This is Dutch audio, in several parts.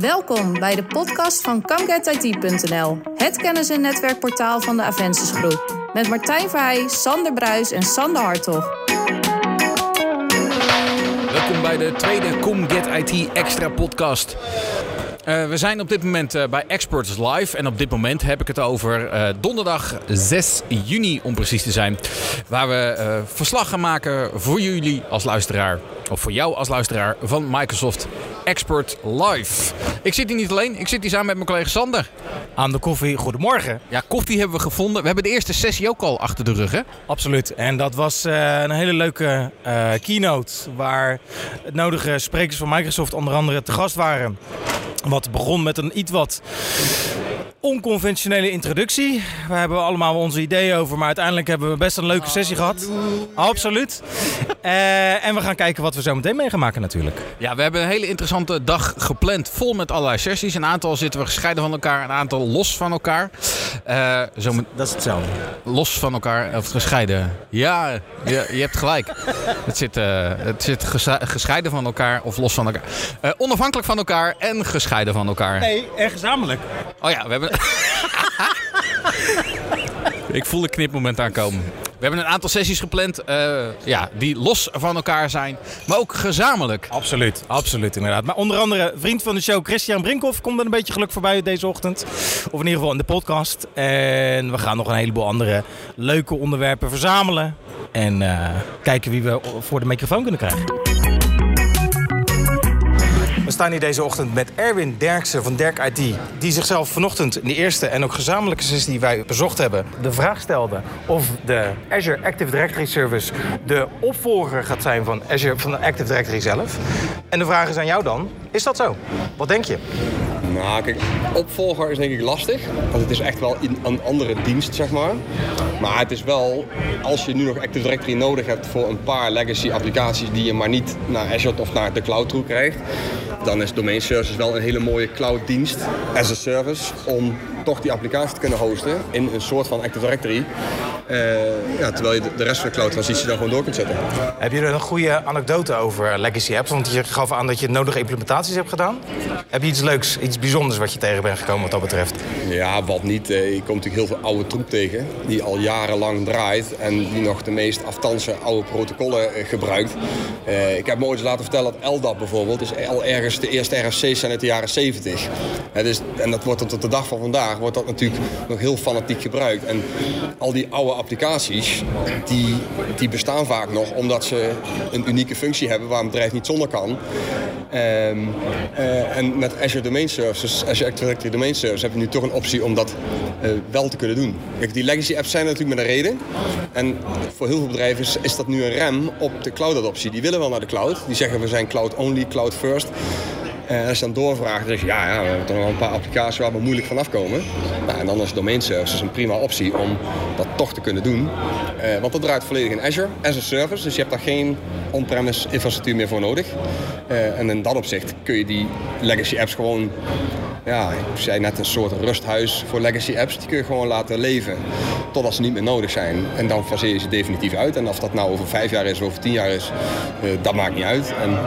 Welkom bij de podcast van ComeGetIT.nl, het kennis- en netwerkportaal van de Avensis Groep. Met Martijn Verheij, Sander Bruis en Sander Hartog. Welkom bij de tweede Com Get IT Extra podcast. Uh, we zijn op dit moment uh, bij Experts Live. En op dit moment heb ik het over uh, donderdag 6 juni om precies te zijn. Waar we verslag gaan maken voor jullie als luisteraar. Of voor jou als luisteraar van Microsoft Expert Live. Ik zit hier niet alleen, ik zit hier samen met mijn collega Sander. Aan de koffie, goedemorgen. Ja, koffie hebben we gevonden. We hebben de eerste sessie ook al achter de rug, hè? Absoluut. En dat was een hele leuke keynote. Waar het nodige sprekers van Microsoft onder andere te gast waren. Wat begon met een iets wat onconventionele introductie. We hebben allemaal onze ideeën over, maar uiteindelijk hebben we best een leuke sessie gehad. Absoluut. Uh, en we gaan kijken wat we zo meteen mee gaan maken natuurlijk. Ja, we hebben een hele interessante dag gepland, vol met allerlei sessies. Een aantal zitten we gescheiden van elkaar, een aantal los van elkaar. Uh, zo met... Dat is hetzelfde. Los van elkaar, of gescheiden. Ja, je, je hebt gelijk. het zit, uh, het zit gescheiden van elkaar of los van elkaar. onafhankelijk van elkaar en gescheiden van elkaar. Nee, en gezamenlijk. Oh ja, we hebben Ik voel een knipmoment aankomen. We hebben een aantal sessies gepland uh, ja, die los van elkaar zijn, maar ook gezamenlijk. Absoluut, absoluut inderdaad. Maar onder andere vriend van de show Christian Brinkhoff komt er een beetje geluk voorbij deze ochtend. Of in ieder geval in de podcast. En we gaan nog een heleboel andere leuke onderwerpen verzamelen. En uh, kijken wie we voor de microfoon kunnen krijgen. Staan hier deze ochtend met Erwin Derksen van Derk IT. Die zichzelf vanochtend in de eerste en ook gezamenlijke sessie die wij bezocht hebben... de vraag stelde of de Azure Active Directory Service... de opvolger gaat zijn van, Azure, van de Active Directory zelf. En de vraag is aan jou dan, is dat zo? Wat denk je? Nou, kijk, opvolger is denk ik lastig. Want het is echt wel een andere dienst, zeg maar. Maar het is wel, als je nu nog Active Directory nodig hebt voor een paar legacy applicaties die je maar niet naar Azure of naar de cloud toe krijgt, dan is Domain Services wel een hele mooie cloud dienst as a service om toch die applicatie te kunnen hosten in een soort van Active Directory. Uh, ja, terwijl je de rest van de cloud-transitie dan gewoon door kunt zetten. Heb je er een goede anekdote over legacy apps? Want je gaf aan dat je nodige implementaties hebt gedaan. Heb je iets leuks, iets bijzonders wat je tegen bent gekomen wat dat betreft? Ja, wat niet. Eh, je komt natuurlijk heel veel oude troep tegen die al jarenlang draait en die nog de meest aftanse oude protocollen eh, gebruikt. Uh, ik heb me ooit laten vertellen dat LDAP bijvoorbeeld is al ergens de eerste RFC's zijn uit de jaren 70. dus, en dat wordt tot de dag van vandaag wordt dat natuurlijk nog heel fanatiek gebruikt. En al die oude applicaties, die, die bestaan vaak nog omdat ze een unieke functie hebben waar een bedrijf niet zonder kan. Um, uh, en met Azure Domain Services, Azure Active Directory Domain Services, heb je nu toch een optie om dat uh, wel te kunnen doen. Die legacy apps zijn natuurlijk met een reden. En voor heel veel bedrijven is, is dat nu een rem op de cloud adoptie. Die willen wel naar de cloud. Die zeggen we zijn cloud only, cloud first. En als je dan doorvraagt, dan zeg je ja, ja, we hebben toch nog een paar applicaties waar we moeilijk vanaf komen. Nou, en dan is domain services een prima optie om dat toch te kunnen doen. Uh, want dat draait volledig in Azure, as a service. Dus je hebt daar geen on-premise infrastructuur meer voor nodig. Uh, en in dat opzicht kun je die legacy apps gewoon ja, ik zei net een soort rusthuis voor legacy apps. Die kun je gewoon laten leven totdat ze niet meer nodig zijn. En dan faseer je ze definitief uit. En of dat nou over vijf jaar is of over tien jaar is, dat maakt niet uit. En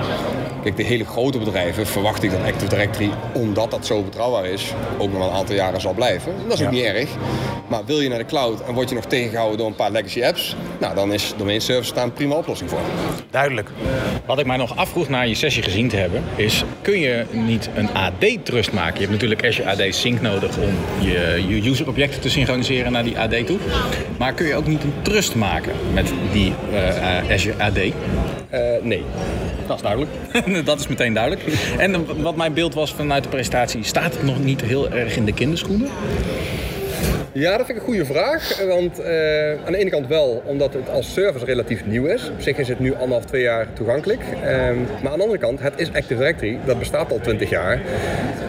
kijk, de hele grote bedrijven verwacht ik dat Active Directory, omdat dat zo betrouwbaar is, ook nog wel een aantal jaren zal blijven. Dat is ook niet erg. Maar wil je naar de cloud en word je nog tegengehouden door een paar legacy apps, nou dan is domain service daar een prima oplossing voor. Duidelijk. Wat ik mij nog afvroeg na je sessie gezien te hebben, is kun je niet een AD-trust maken? Je hebt natuurlijk Azure AD Sync nodig om je, je user-objecten te synchroniseren naar die AD toe. Maar kun je ook niet een trust maken met die uh, Azure AD? Uh, nee. Dat is duidelijk. dat is meteen duidelijk. En wat mijn beeld was vanuit de presentatie, staat het nog niet heel erg in de kinderschoenen? Ja, dat vind ik een goede vraag. Want uh, aan de ene kant wel, omdat het als service relatief nieuw is. Op zich is het nu anderhalf, twee jaar toegankelijk. Um, maar aan de andere kant, het is Active Directory. Dat bestaat al twintig jaar.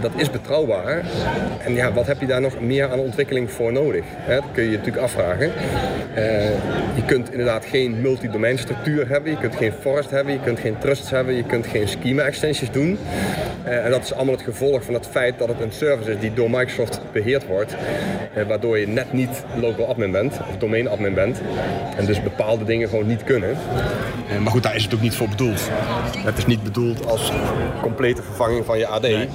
Dat is betrouwbaar. En ja, wat heb je daar nog meer aan ontwikkeling voor nodig? Hè, dat kun je je natuurlijk afvragen. Uh, je kunt inderdaad geen multi-domain structuur hebben. Je kunt geen forest hebben. Je kunt geen trusts hebben. Je kunt geen schema extensions doen. Uh, en dat is allemaal het gevolg van het feit dat het een service is die door Microsoft beheerd wordt. waardoor je net niet local admin bent of domain admin bent. En dus bepaalde dingen gewoon niet kunnen. Eh, maar goed, daar is het ook niet voor bedoeld. Het is niet bedoeld als complete vervanging van je AD. Nee.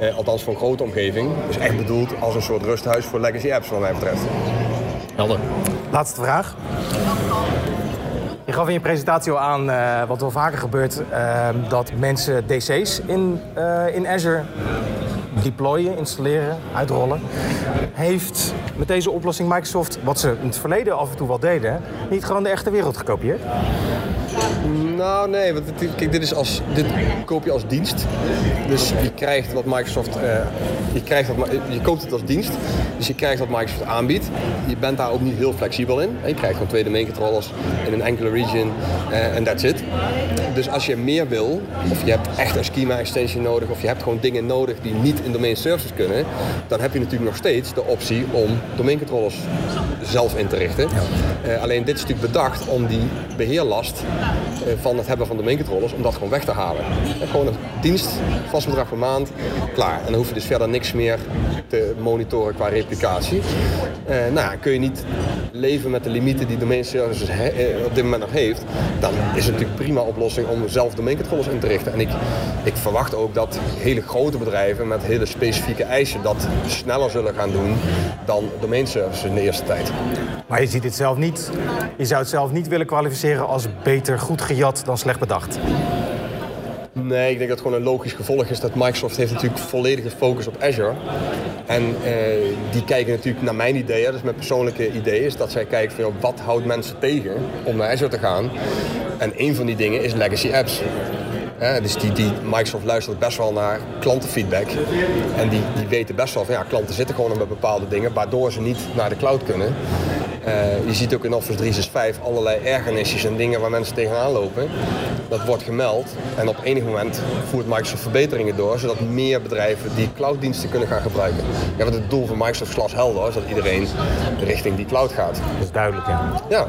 Eh, althans voor een grote omgeving. Dus echt bedoeld als een soort rusthuis voor legacy apps wat mij betreft. Helder. Laatste vraag. Je gaf in je presentatie al aan, eh, wat wel vaker gebeurt, eh, dat mensen DC's in, eh, in Azure deployen, installeren, uitrollen. Heeft met deze oplossing Microsoft, wat ze in het verleden af en toe wel deden, niet gewoon de echte wereld gekopieerd? Nou, nee, want het- kijk, dit, is als, dit koop je als dienst. Dus je krijgt wat Microsoft. eh, je, krijgt wat, je koopt het als dienst. Dus je krijgt wat Microsoft aanbiedt. Je bent daar ook niet heel flexibel in. Je krijgt gewoon twee domain controllers in een enkele region eh, en that's it. Dus als je meer wil, of je hebt echt een schema extension nodig, of je hebt gewoon dingen nodig die niet in domain services kunnen, dan heb je natuurlijk nog steeds de optie om domain controllers zelf in te richten. Eh, alleen dit is natuurlijk bedacht om die beheerlast eh, van het hebben van domain controllers, om dat gewoon weg te halen. En gewoon een dienst, vast bedrag per maand, klaar. En dan hoef je dus verder niks meer te monitoren qua replicatie. Eh, nou ja, kun je niet leven met de limieten die domain services eh, op dit moment nog heeft, dan is het natuurlijk prima oplossing om zelf domain controllers in te richten. En ik, ik verwacht ook dat hele grote bedrijven met hele specifieke eisen dat sneller zullen gaan doen dan domain services in de eerste tijd. Maar je ziet het zelf niet. Je zou het zelf niet willen kwalificeren als beter goed gejat dan slecht bedacht. Nee, ik denk dat het gewoon een logisch gevolg is dat Microsoft heeft natuurlijk volledige focus op Azure. En eh, die kijken natuurlijk naar mijn idee, hè, dus mijn persoonlijke idee is dat zij kijken van wat houdt mensen tegen om naar Azure te gaan. En een van die dingen is legacy apps. Dus die, die, Microsoft luistert best wel naar klantenfeedback. En die, die weten best wel van ja, klanten zitten gewoon met bepaalde dingen waardoor ze niet naar de cloud kunnen. Eh, je ziet ook in Office 365 allerlei ergernisjes en dingen waar mensen tegenaan lopen. Dat wordt gemeld en op enig moment voert Microsoft verbeteringen door, zodat meer bedrijven die clouddiensten kunnen gaan gebruiken. Ja, want het doel van Microsoft is glashelder, is dat iedereen richting die cloud gaat. Dat is duidelijk, ja. Ja,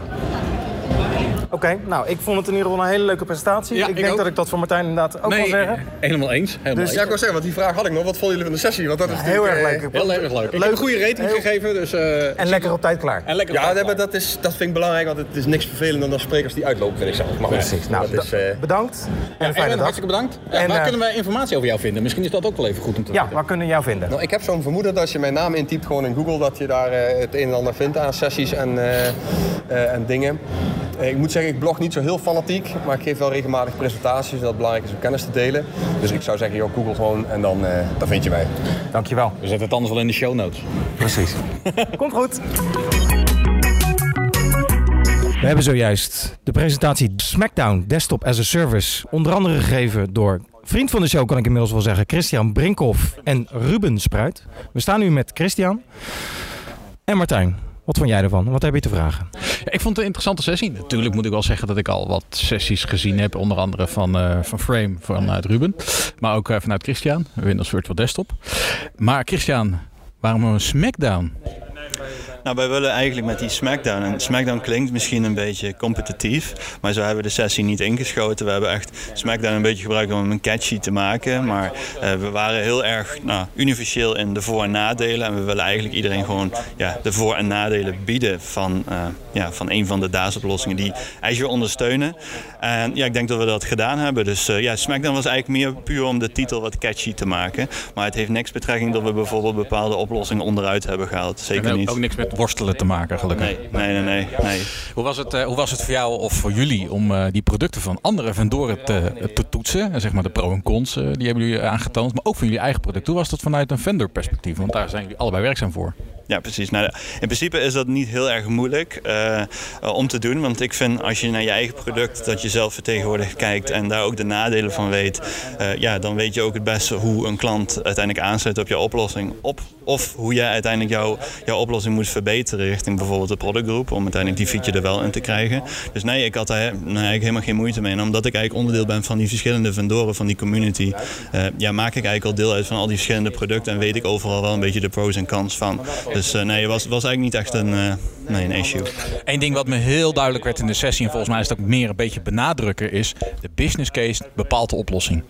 Oké, nou, ik vond het in ieder geval een hele leuke presentatie. Ja, ik ik denk ook. dat ik dat voor Martijn inderdaad ook Nee, wil zeggen. helemaal eens. Helemaal Dus eens. ja, ik wil zeggen, want die vraag had ik nog. Wat vonden jullie van de sessie? Want dat is Heel erg natuurlijk, eh, leuk. Heel erg leuk. Ik heb Leuk. een goede rating Heel- gegeven. Dus, eh, En lekker op tijd klaar. en lekker Ja, dat, dat, is, dat vind ik belangrijk, want het is niks vervelender dan sprekers die uitlopen, vind ik zelf. Maar goed, Precies. Nou, dat is, be- eh, bedankt. En een fijne dag. hartstikke bedankt. Ja, En, waar eh, kunnen wij informatie over jou vinden? Misschien is dat ook wel even goed om te Ja, weten. waar kunnen we jou vinden? Nou, ik heb zo'n vermoeden dat als je mijn naam intypt gewoon in Google, dat je daar eh, het een en ander vindt aan sessies en, eh, eh, en dingen. Eh, ik moet zeggen, ik blog niet zo heel fanatiek, maar ik geef wel regelmatig presentaties en dat het belangrijk is om kennis te delen. Dus ik zou zeggen, joh, Google gewoon en dan, eh, dan vind je mij. Dankjewel. We zetten het anders wel in de show notes. Precies. Komt goed. We hebben zojuist de presentatie SmackDown Desktop as a Service. Onder andere gegeven door vriend van de show, kan ik inmiddels wel zeggen, Christian Brinkhoff en Ruben Spruit. We staan nu met Christian en Martijn. Wat vond jij ervan? Wat heb je te vragen? Ja, ik vond het een interessante sessie. Natuurlijk moet ik wel zeggen dat ik al wat sessies gezien heb. Onder andere van, eh, van Frame, vanuit Ruben. Maar ook eh, vanuit Christian, Windows Virtual Desktop. Maar Christian, waarom een Smackdown? Nou, wij willen eigenlijk met die SmackDown. En SmackDown klinkt misschien een beetje competitief, maar zo hebben we de sessie niet ingeschoten. We hebben echt SmackDown een beetje gebruikt om hem catchy te maken. Maar eh, we waren heel erg nou, universeel in de voor- en nadelen. En we willen eigenlijk iedereen gewoon ja, de voor- en nadelen bieden van, eh, ja, van een van de DAS-oplossingen die Azure ondersteunen. En ja, ik denk dat we dat gedaan hebben. Dus eh, ja, SmackDown was eigenlijk meer puur om de titel wat catchy te maken. Maar het heeft niks betrekking dat we bijvoorbeeld bepaalde oplossingen onderuit hebben gehaald. Zeker niet. ook niks met worstelen te maken, gelukkig. Nee, nee, nee, nee. Hoe, was het, eh, hoe was het voor jou of voor jullie om eh, die producten van andere vendoren te, te toetsen? En zeg maar de pro en cons, eh, die hebben jullie aangetoond. Maar ook van jullie eigen product. Hoe was dat vanuit een vendor perspectief? Want daar zijn jullie allebei werkzaam voor. Ja, precies. Nou, in principe is dat niet heel erg moeilijk om te doen. Want ik vind als je naar je eigen product dat je zelf vertegenwoordigd kijkt en daar ook de nadelen van weet, ja, dan weet je ook het beste hoe een klant uiteindelijk aansluit op jouw oplossing. Op, of hoe jij uiteindelijk jouw, jouw oplossing moet verbeteren richting bijvoorbeeld de productgroep. Om uiteindelijk die feature er wel in te krijgen. Dus nee, ik had daar nou, eigenlijk helemaal geen moeite mee. En omdat ik eigenlijk onderdeel ben van die verschillende vendoren van die community, eh, ja, maak ik eigenlijk al deel uit van al die verschillende producten. En weet ik overal wel een beetje de pros en cons van. Dus nee, het was, was eigenlijk niet echt een, nee, een issue. Eén ding wat me heel duidelijk werd in de sessie, en volgens mij is ook meer een beetje benadrukken, is de business case bepaalt de oplossing.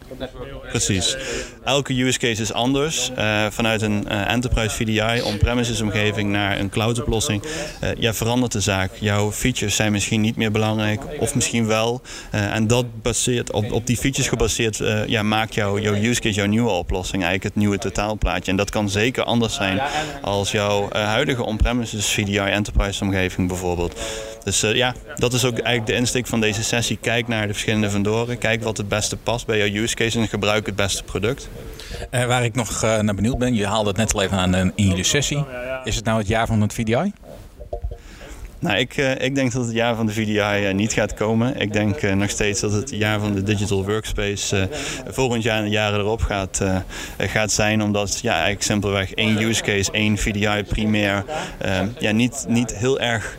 Precies. Elke use case is anders. Uh, vanuit een uh, enterprise VDI, on-premises omgeving naar een cloud oplossing. Uh, ja, verandert de zaak. Jouw features zijn misschien niet meer belangrijk, of misschien wel. en dat baseert op, op die features gebaseerd, ja, maakt jouw, jouw use case jouw nieuwe oplossing, eigenlijk het nieuwe totaalplaatje. En dat kan zeker anders zijn als jouw huidige on-premises VDI enterprise omgeving bijvoorbeeld. Dus ja, dat is ook eigenlijk de insteek van deze sessie. Kijk naar de verschillende vendoren, kijk wat het beste past bij jouw use case en gebruik het beste product. Uh, waar ik nog uh, naar benieuwd ben, je haalde het net al even aan in jullie sessie. Is het nou het jaar van het VDI? Nou, ik, uh, ik denk dat het jaar van de VDI uh, niet gaat komen. Ik denk uh, nog steeds dat het jaar van de Digital Workspace volgend jaar en de jaren erop gaat, gaat zijn. Omdat ja, eigenlijk simpelweg één use case, één VDI primair ja, niet, niet heel erg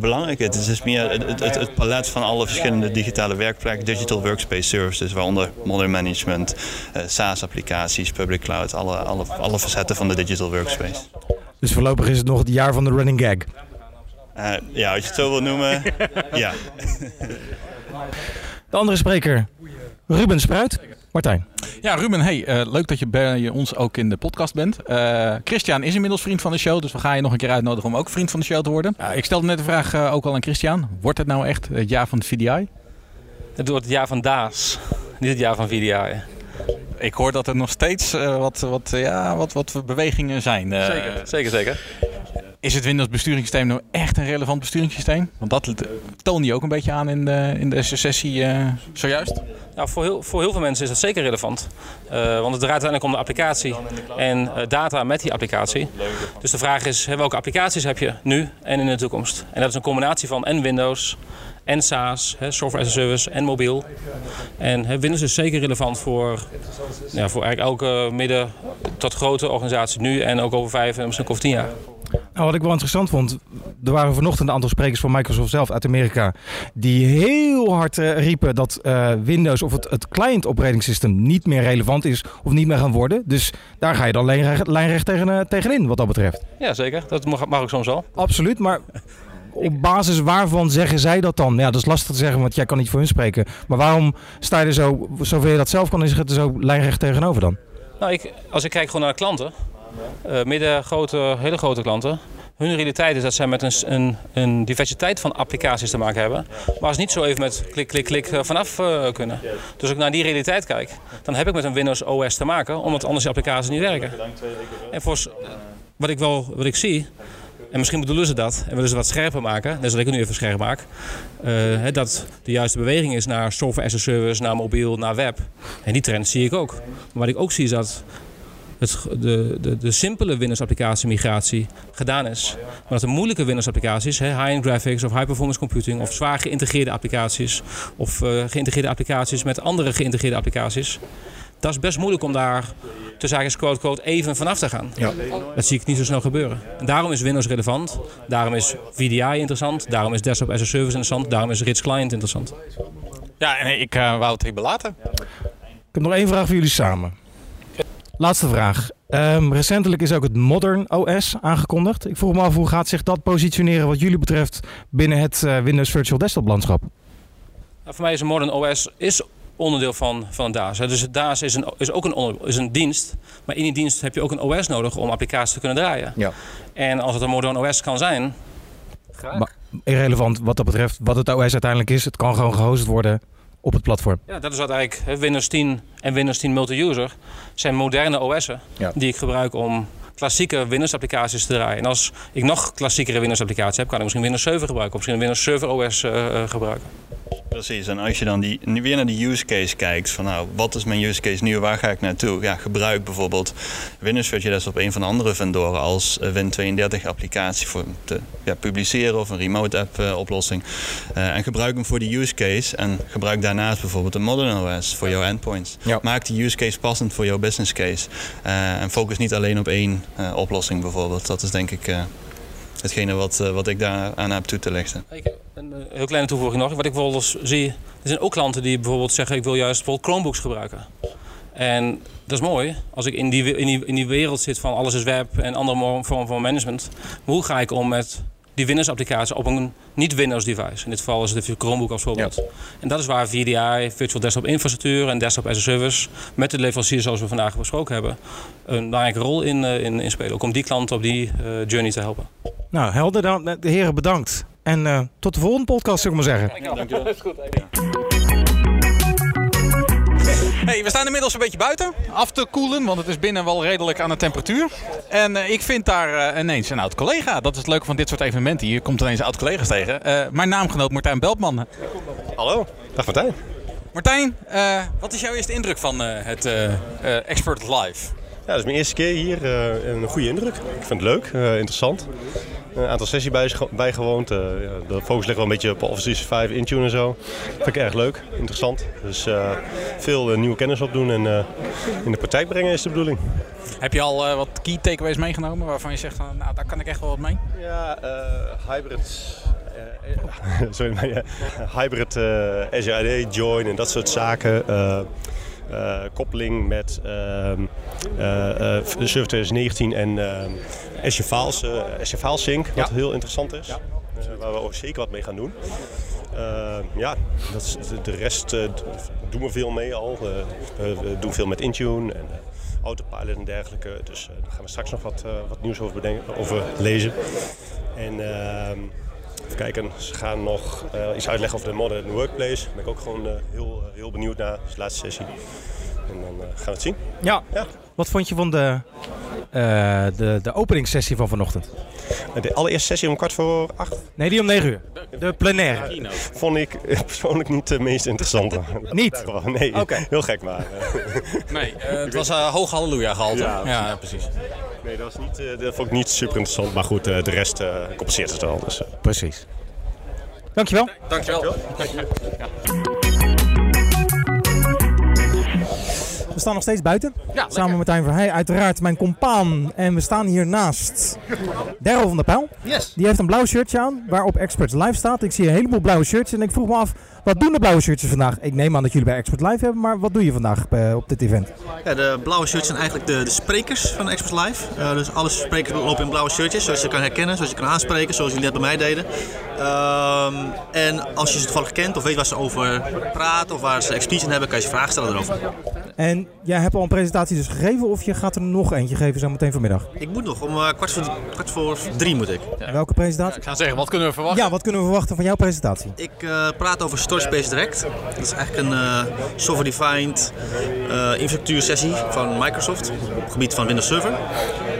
belangrijk is. Het is meer het, het, het, palet van alle verschillende digitale werkplekken, Digital Workspace services, waaronder modern management, SaaS-applicaties, public cloud, alle, alle, alle facetten van de Digital Workspace. Dus voorlopig is het nog het jaar van de running gag. Uh, ja, als je het zo wil noemen, ja. De andere spreker, Ruben Spruit. Martijn. Ja, Ruben, hey, uh, leuk dat je bij ons ook in de podcast bent. Uh, Christian is inmiddels vriend van de show, dus we gaan je nog een keer uitnodigen om ook vriend van de show te worden. ik stelde net de vraag ook al aan Christian. Wordt het nou echt het jaar van het VDI? Het wordt het jaar van DAS, niet het jaar van VDI. Ik hoor dat er nog steeds wat, wat, ja, wat, wat bewegingen zijn. zeker, zeker, zeker. Is het Windows besturingssysteem nou echt een relevant besturingssysteem? Want dat toon je ook een beetje aan in de, in de sessie uh, zojuist. Nou, voor, heel, voor heel veel mensen is dat zeker relevant. Uh, want het draait uiteindelijk om de applicatie en uh, data met die applicatie. Dus de vraag is, welke applicaties heb je nu en in de toekomst? En dat is een combinatie van en Windows en SaaS, hè, software as a service en mobiel. En hè, Windows is zeker relevant voor, ja, voor eigenlijk elke midden tot grote organisatie nu en ook over vijf en misschien over tien jaar. Nou, wat ik wel interessant vond, er waren vanochtend een aantal sprekers van Microsoft zelf uit Amerika die heel hard uh, riepen dat uh, Windows of het, het client operating system niet meer relevant is of niet meer gaan worden. Dus daar ga je dan lijnrecht, lijnrecht tegen, uh, tegenin wat dat betreft. Ja, zeker. Dat mag, mag ook soms wel. Absoluut, maar op basis waarvan zeggen zij dat dan? Ja, dat is lastig te zeggen, want jij kan niet voor hun spreken. Maar waarom sta je er zo, zoveel je dat zelf kan, is het er zo lijnrecht tegenover dan? Nou, ik, als ik kijk gewoon naar de klanten, uh, midden, grote, hele grote klanten. Hun realiteit is dat zij met een, een, een, diversiteit van applicaties te maken hebben. Maar ze niet zo even met klik, klik, klik eh, vanaf uh, kunnen. Dus als ik naar die realiteit kijk, dan heb ik met een Windows OS te maken, omdat anders die applicaties niet werken. En voor wat ik wel wat ik zie, en misschien bedoelen ze dat en willen ze wat scherper maken, net zoals ik het nu even scherp maak. Dat de juiste beweging is naar software as a service, naar mobiel, naar web. En die trend zie ik ook. Maar wat ik ook zie is dat het, de, de, de simpele Windows-applicatie migratie gedaan is. Maar dat de moeilijke Windows-applicaties, high-end graphics of high-performance computing of zwaar geïntegreerde applicaties of uh, geïntegreerde applicaties met andere geïntegreerde applicaties, dat is best moeilijk om daar tussen zaken quote, quote even vanaf te gaan. Ja. Dat zie ik niet zo snel gebeuren. En daarom is Windows relevant, daarom is VDI interessant, daarom is Desktop as a Service interessant, daarom is Rich Client interessant. Ja, en ik uh, wou het even laten. Ik heb nog één vraag voor jullie samen. Laatste vraag. Um, recentelijk is ook het Modern OS aangekondigd. Ik vroeg me af hoe gaat zich dat positioneren wat jullie betreft binnen het uh, Windows Virtual Desktop landschap? Nou, voor mij is een Modern OS is onderdeel van, van DAS. Dus het DAS is, een, is ook een, is een dienst. Maar in die dienst heb je ook een OS nodig om applicaties te kunnen draaien. Ja. En als het een Modern OS kan zijn... Graag. Maar irrelevant wat dat betreft wat het OS uiteindelijk is. Het kan gewoon gehost worden op het platform. Ja, dat is wat eigenlijk Windows 10 en Windows 10 Multi-User zijn moderne OS'en die ik gebruik om klassieke Windows-applicaties te draaien. En als ik nog klassiekere Windows-applicaties heb, kan ik misschien Windows 7 gebruiken of misschien Windows Server OS uh, uh, gebruiken. Precies, en als je dan die, weer naar die use case kijkt, van nou, wat is mijn use case nu, waar ga ik naartoe? Ja, gebruik bijvoorbeeld Windows Virtual Desktop een van de andere vendoren als Win32 applicatie voor te ja, publiceren of een remote app uh, oplossing. Uh, en gebruik hem voor die use case en gebruik daarnaast bijvoorbeeld een Modern OS voor jouw endpoints. Ja. Maak die use case passend voor jouw business case. Uh, en focus niet alleen op één oplossing bijvoorbeeld. Dat is denk ik hetgene wat, wat ik daar aan heb toe te lichten. Een eh, heel kleine toevoeging nog. Wat ik eens zie, er zijn ook klanten die bijvoorbeeld zeggen: ik wil juist bijvoorbeeld Chromebooks gebruiken. En dat is mooi als ik in die, in, die, in die wereld zit van alles is web en andere vormen van management. Hoe ga ik om met die Windows-applicatie op een niet-Windows device? In dit geval is het de Chromebook als voorbeeld. En dat is waar VDI, Virtual Desktop Infrastructuur en Desktop as a Service met de leveranciers zoals we vandaag besproken hebben, een belangrijke rol in, uh, in, in, spelen. Ook om die klanten op die uh, journey te helpen. Nou, helder dan. De heren bedankt. En uh, tot de volgende podcast, zou ik maar zeggen. Dankjewel. Dat is goed. Hey, we staan inmiddels een beetje buiten af te koelen, want het is binnen wel redelijk aan de temperatuur. En uh, ik vind daar uh, ineens een oud collega. Dat is het leuke van dit soort evenementen. Hier komt ineens oud collega's tegen. Uh, mijn naamgenoot Martijn Beltman. Hallo, dag Martijn. Martijn, wat is jouw eerste indruk van het Expert Live? Ja, dat is mijn eerste keer hier. een goede indruk. Ik vind het leuk, interessant. Een aantal sessies bij, bijgewoond. Uh, ja, de focus ligt wel een beetje op Office 365, Intune en zo. Vind ik erg leuk, interessant. Dus uh, veel uh, nieuwe kennis opdoen en in de praktijk brengen is de bedoeling. Heb je al wat key takeaways meegenomen waarvan je zegt, van, nou daar kan ik echt wel wat mee? Ja, hybrid sorry, maar ja, hybrid uh, AD, join en dat soort zaken. Uh, uh, koppeling met uh, Server 2019 en Azure Files, Azure Sync, wat ja. heel interessant is. Ja. waar we ook zeker wat mee gaan doen. ja, dat is, de rest doen we veel mee al. we doen veel met Intune en Autopilot en dergelijke. Dus daar gaan we straks nog wat, wat nieuws over, bedenken, over lezen. En ehm, Even kijken, ze gaan nog uh, iets uitleggen over de modern workplace. Daar ben ik ook gewoon uh, heel, uh, heel benieuwd naar. Dat is de laatste sessie. En dan gaan we het zien. Ja. ja. Wat vond je van de, de, de openingssessie van vanochtend? De allereerste sessie om kwart voor acht? Nee, die om negen uur. De plenaire. Ja, vond ik persoonlijk niet de meest interessante. niet? Nee, okay. heel gek maar. nee, het was hoog halleluja gehalte. Ja, ja, precies. Nee, dat, was niet, uh, dat vond ik niet super interessant. Maar goed, uh, de rest uh, compenseert het wel. Dus, Precies. Dankjewel. Dankjewel. Dankjewel. Ja. We staan nog steeds buiten. Ja, samen met Martijn Verheij, uiteraard mijn compaan. En we staan hier naast Daryl van der Pijl. Yes. Die heeft een blauw shirtje aan waarop Experts Live staat. Ik zie een heleboel blauwe shirts en ik vroeg me af, wat doen de blauwe shirtjes vandaag? Ik neem aan dat jullie bij Expert Live hebben, maar wat doe je vandaag uh, op dit event? Ja, de blauwe shirts zijn eigenlijk de, de sprekers van Expert Live. Uh, dus alle sprekers lopen in blauwe shirtjes, zoals je kan herkennen, zoals je kan aanspreken, zoals jullie net bij mij deden. Um, en als je ze toevallig kent of weet waar ze over praten of waar ze expertise in hebben, kan je ze vragen stellen erover. En jij hebt al een presentatie dus gegeven of je gaat er nog eentje geven zo meteen vanmiddag? Ik moet nog, om uh, kwart, voor, kwart voor drie moet ik. Ja. Welke presentatie? Ja, ik ga zeggen, wat kunnen we verwachten? Ja, wat kunnen we verwachten van jouw presentatie? Ik uh, praat over Storage Space Direct. Dat is eigenlijk een uh, software-defined uh, infrastructuursessie van Microsoft op het gebied van Windows Server. Uh,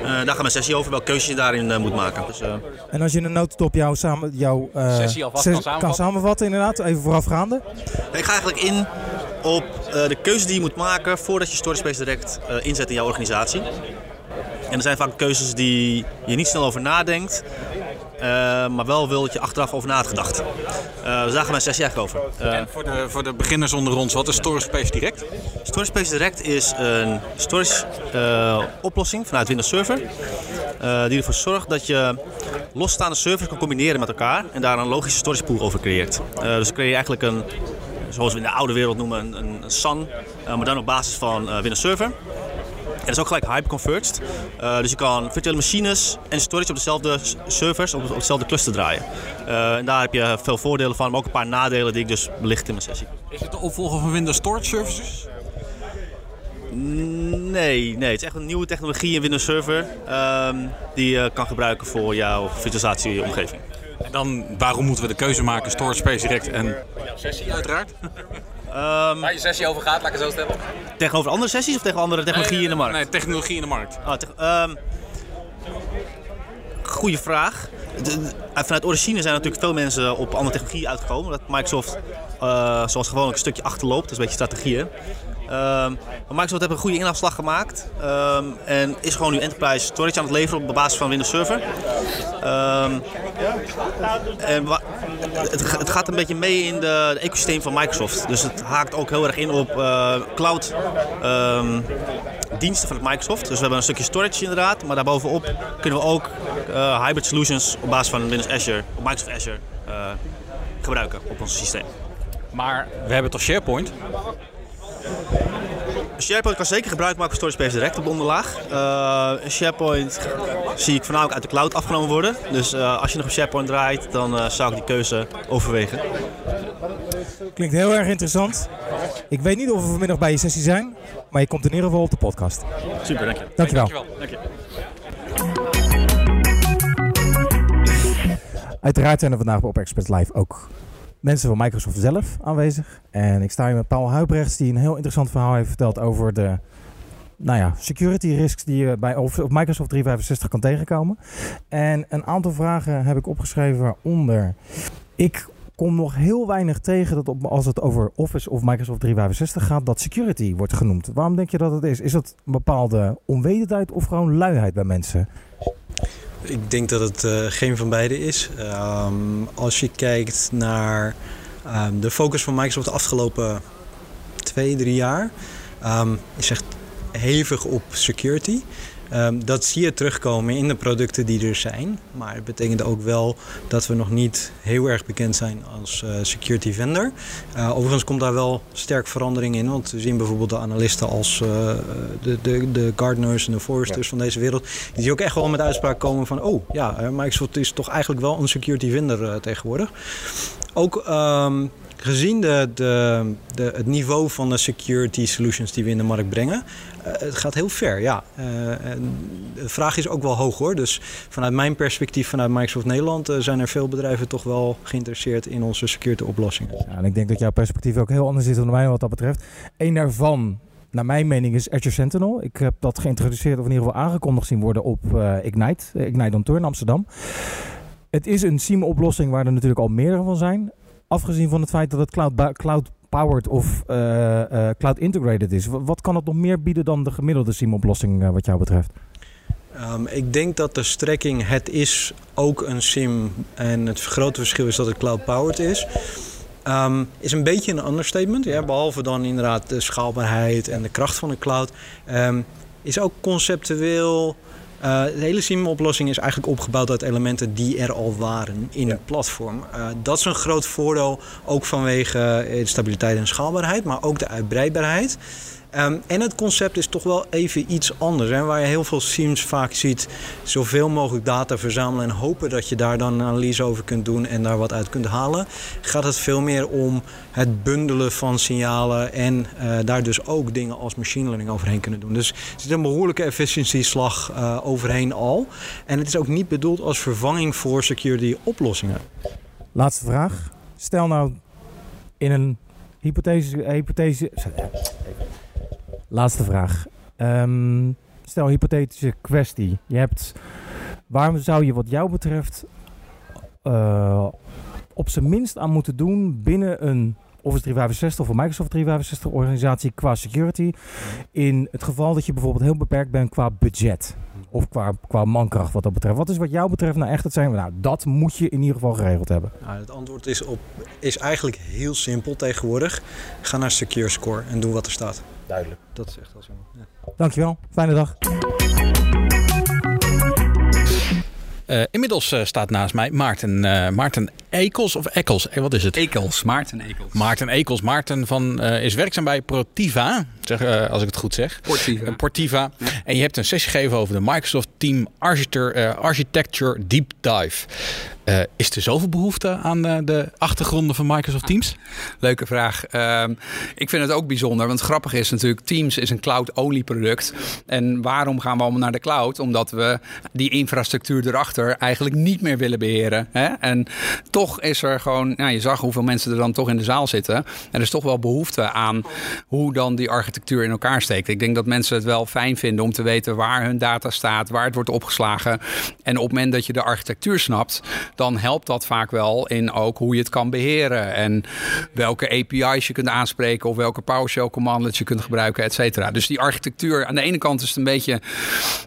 daar gaan we een sessie over, welke keuzes je daarin moet maken. Dus, en als je in een notendop jouw, samen, jouw sessie alvast kan samenvatten. kan samenvatten, inderdaad, even voorafgaande. Ik ga eigenlijk in op de keuze die je moet maken voordat je Storage Direct inzet in jouw organisatie. En er zijn vaak keuzes die je niet snel over nadenkt. Uh, maar wel wil dat je achteraf over na had gedacht. Dus daar gaan we sessie eigenlijk over. En voor de, voor de beginners onder ons, wat is Storage Space Direct? Storage Space Direct is een storage oplossing vanuit Windows Server. die ervoor zorgt dat je losstaande servers kan combineren met elkaar en daar een logische storage pool over creëert. dus creëer je eigenlijk een, zoals we in de oude wereld noemen, een, een, een SAN, maar dan op basis van Windows Server. En dat is ook gelijk hyperconverged. Uh, dus je kan virtuele machines en storage op dezelfde servers, op, op dezelfde cluster draaien. Uh, en daar heb je veel voordelen van, maar ook een paar nadelen die ik dus belicht in mijn sessie. Is het de opvolger van Windows Storage Services? Nee, nee, het is echt een nieuwe technologie in Windows Server um, die je kan gebruiken voor jouw virtualisatieomgeving. En dan, waarom moeten we de keuze maken, Storage Space Direct en sessie uiteraard? Um, Waar je sessie over gaat, laat ik het zo stellen. Tegenover andere sessies of tegen andere technologieën nee, in de markt? Nee, technologie in de markt. Oh, um, goeie vraag. De, de, vanuit origine zijn natuurlijk veel mensen op andere technologieën uitgekomen. Dat Microsoft, uh, zoals gewoonlijk, een stukje achterloopt. Dat is een beetje strategieën. Maar Microsoft heeft een goede inhaalslag gemaakt um, en is gewoon nu enterprise storage aan het leveren op basis van Windows Server. Um, en het, het, gaat een beetje mee in de ecosysteem van Microsoft. Dus het haakt ook heel erg in op uh, cloud diensten van Microsoft. Dus we hebben een stukje storage inderdaad, maar daarbovenop kunnen we ook uh, hybrid solutions op basis van Windows Azure, op Microsoft Azure uh, gebruiken op ons systeem. Maar we hebben toch SharePoint? SharePoint kan zeker gebruik maken van Storage Space Direct op de onderlaag. Uh, SharePoint zie ik voornamelijk uit de cloud afgenomen worden. Dus uh, als je nog op SharePoint draait, dan uh, zou ik die keuze overwegen. Klinkt heel erg interessant. Ik weet niet of we vanmiddag bij je sessie zijn, maar je komt in ieder geval op de podcast. Super, dank je. Dankjewel. Dankjewel. Dank je. Uiteraard zijn er vandaag op Expert Live ook mensen van Microsoft zelf aanwezig. En ik sta hier met Paul Huibrechts, die een heel interessant verhaal heeft verteld over de nou ja, security risks die je bij of Microsoft 365 kan tegenkomen. En een aantal vragen heb ik opgeschreven waaronder. Ik kom nog heel weinig tegen dat als het over Office of Microsoft 365 gaat, dat security wordt genoemd. Waarom denk je dat het is? Is dat een bepaalde onwetendheid of gewoon luiheid bij mensen? Ik denk dat het uh, geen van beide is. Um, als je kijkt naar um, de focus van Microsoft de afgelopen twee, drie jaar, um, is echt hevig op security. Um, dat zie je terugkomen in de producten die er zijn. Maar het betekent ook wel dat we nog niet heel erg bekend zijn als uh, security vendor. Uh, overigens komt daar wel sterk verandering in. Want we zien bijvoorbeeld de analisten als uh, de, de, de Gartners en de Foresters ja. van deze wereld. Die ook echt wel met uitspraak komen van... oh ja, Microsoft is toch eigenlijk wel een security vendor tegenwoordig. Ook... Um, gezien de, de, de, het niveau van de security solutions die we in de markt brengen, uh, het gaat heel ver. Ja. Uh, de vraag is ook wel hoog hoor. Dus vanuit mijn perspectief, vanuit Microsoft Nederland, uh, zijn er veel bedrijven toch wel geïnteresseerd in onze security oplossingen. Ja, en ik denk dat jouw perspectief ook heel anders is dan mij wat dat betreft. Eén daarvan naar mijn mening is Azure Sentinel. Ik heb dat geïntroduceerd of in ieder geval aangekondigd zien worden op Ignite, Ignite on Tour in Amsterdam. Het is een SIEM-oplossing waar er natuurlijk al meerdere van zijn afgezien van het feit dat het cloud, cloud powered of uh, uh, cloud integrated is. Wat kan het nog meer bieden dan de gemiddelde SIM-oplossing uh, wat jou betreft? Um, ik denk dat de strekking het is ook een SIM en het grote verschil is dat het cloud powered is. Um, is een beetje een understatement. Ja, behalve dan inderdaad de schaalbaarheid en de kracht van de cloud. Um, is ook conceptueel uh, de hele SIEM-oplossing is eigenlijk opgebouwd uit elementen die er al waren in het platform. Uh, dat is een groot voordeel, ook vanwege de stabiliteit en schaalbaarheid, maar ook de uitbreidbaarheid. Um, en het concept is toch wel even iets anders. Hè? Waar je heel veel SIEMs vaak ziet, zoveel mogelijk data verzamelen en hopen dat je daar dan een analyse over kunt doen en daar wat uit kunt halen. Gaat het veel meer om het bundelen van signalen en uh, daar dus ook dingen als machine learning overheen kunnen doen. Dus er zit een behoorlijke efficiëntieslag uh, overheen al. En het is ook niet bedoeld als vervanging voor security oplossingen. Laatste vraag. Stel nou in een hypothese, hypothese Laatste vraag. Um, stel, hypothetische kwestie. Je hebt, waarom zou je wat jou betreft uh, op zijn minst aan moeten doen binnen een Office 365 of een Microsoft 365 organisatie qua security. In het geval dat je bijvoorbeeld heel beperkt bent qua budget. Of qua, qua mankracht wat dat betreft. Wat is wat jou betreft nou echt het zijn? Nou, dat moet je in ieder geval geregeld hebben. Nou, het antwoord is, op, is eigenlijk heel simpel tegenwoordig. Ga naar Secure Score en doe wat er staat. Duidelijk. Dat is echt wel zo. Ja. Dankjewel. Fijne dag. Uh, inmiddels uh, staat naast mij Maarten, uh, Maarten Ekels of Ekels? wat is het? Ekels, Maarten Ekels. Maarten Ekels. Maarten van, is werkzaam bij Protiva, zeg, als ik het goed zeg. Portiva. Portiva. Ja. En je hebt een sessie gegeven over de Microsoft Team Architecture, Architecture Deep Dive. Uh, is er zoveel behoefte aan uh, de achtergronden van Microsoft Teams? Leuke vraag. Uh, ik vind het ook bijzonder, want het grappige is natuurlijk, Teams is een cloud-only product. En waarom gaan we allemaal naar de cloud? Omdat we die infrastructuur erachter eigenlijk niet meer willen beheren. Hè? En toch is er gewoon, nou, je zag hoeveel mensen er dan toch in de zaal zitten. En er is toch wel behoefte aan hoe dan die architectuur in elkaar steekt. Ik denk dat mensen het wel fijn vinden om te weten waar hun data staat, waar het wordt opgeslagen. En op het moment dat je de architectuur snapt, dan helpt dat vaak wel in ook hoe je het kan beheren. En welke API's je kunt aanspreken of welke PowerShell commands je kunt gebruiken, et cetera. Dus die architectuur, aan de ene kant is het een beetje,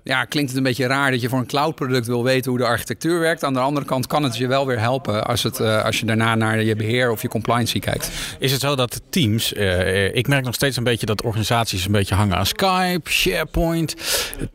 ja, klinkt het een beetje raar dat je voor een cloud product wil weten hoe de architectuur werkt. Aan de andere kant kan het je wel weer helpen als, het, uh, als je daarna naar je beheer of je compliance kijkt. Is het zo dat teams, uh, ik merk nog steeds een beetje dat organisaties een beetje hangen aan Skype, SharePoint,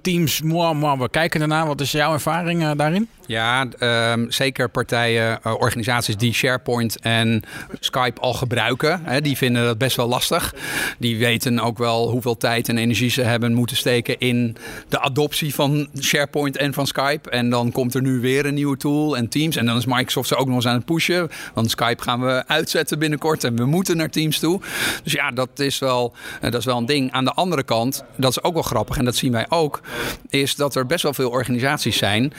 Teams. Moi, moi, we kijken ernaar. Wat is jouw ervaring uh, daarin? Ja, um, zeker partijen, uh, organisaties die SharePoint en Skype al gebruiken, hè, die vinden dat best wel lastig. Die weten ook wel hoeveel tijd en energie ze hebben moeten steken in de adoptie van SharePoint en van Skype. En dan komt er nu weer een nieuwe tool en Teams. En dan is Microsoft ze ook nog eens aan het pushen. Want Skype gaan we uitzetten binnenkort en we moeten naar Teams toe. Dus ja, dat is wel, uh, dat is wel een ding. Aan de andere kant, dat is ook wel grappig en dat zien wij ook, is dat er best wel veel organisaties zijn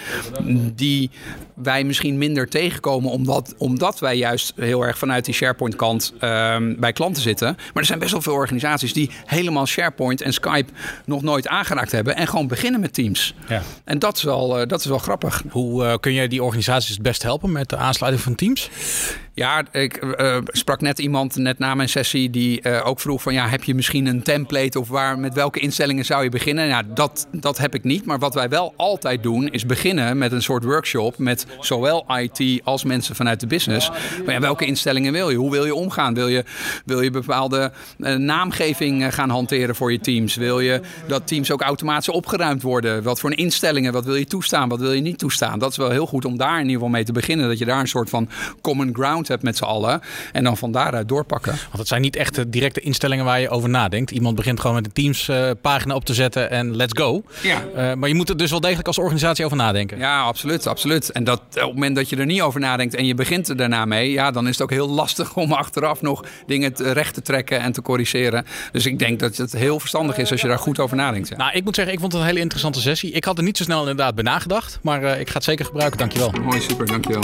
die wij misschien minder tegenkomen, omdat, omdat wij juist heel erg vanuit die SharePoint-kant um, bij klanten zitten. Maar er zijn best wel veel organisaties die helemaal SharePoint en Skype nog nooit aangeraakt hebben en gewoon beginnen met Teams. Ja. En dat is wel, uh, dat is wel grappig. Hoe uh, kun je die organisaties het best helpen met de aansluiting van Teams? Ja, ik uh, sprak net iemand net na mijn sessie die uh, ook vroeg van ja, heb je misschien een template of waar met welke instellingen zou je beginnen? Ja, dat, dat heb ik niet. Maar wat wij wel altijd doen is beginnen met een soort workshop met zowel IT als mensen vanuit de business. Maar ja, welke instellingen wil je? Hoe wil je omgaan? Wil je, wil je bepaalde naamgeving gaan hanteren voor je teams? Wil je dat teams ook automatisch opgeruimd worden? Wat voor instellingen? Wat wil je toestaan? Wat wil je niet toestaan? Dat is wel heel goed om daar in ieder geval mee te beginnen. Dat je daar een soort van common ground hebt met z'n allen. En dan van daaruit doorpakken. Want het zijn niet echt de directe instellingen waar je over nadenkt. Iemand begint gewoon met de Teams uh, pagina op te zetten en let's go. Ja. Uh, maar je moet er dus wel degelijk als organisatie over nadenken. Ja, absoluut. absoluut. En dat, op het moment dat je er niet over nadenkt en je begint er daarna mee, ja, dan is het ook heel lastig om achteraf nog dingen te, recht te trekken en te corrigeren. Dus ik denk dat het heel verstandig is als je daar goed over nadenkt. Ja. Nou, ik moet zeggen, ik vond het een hele interessante sessie. Ik had er niet zo snel inderdaad bij nagedacht, maar uh, ik ga het zeker gebruiken. Dankjewel. Mooi, super. Dankjewel.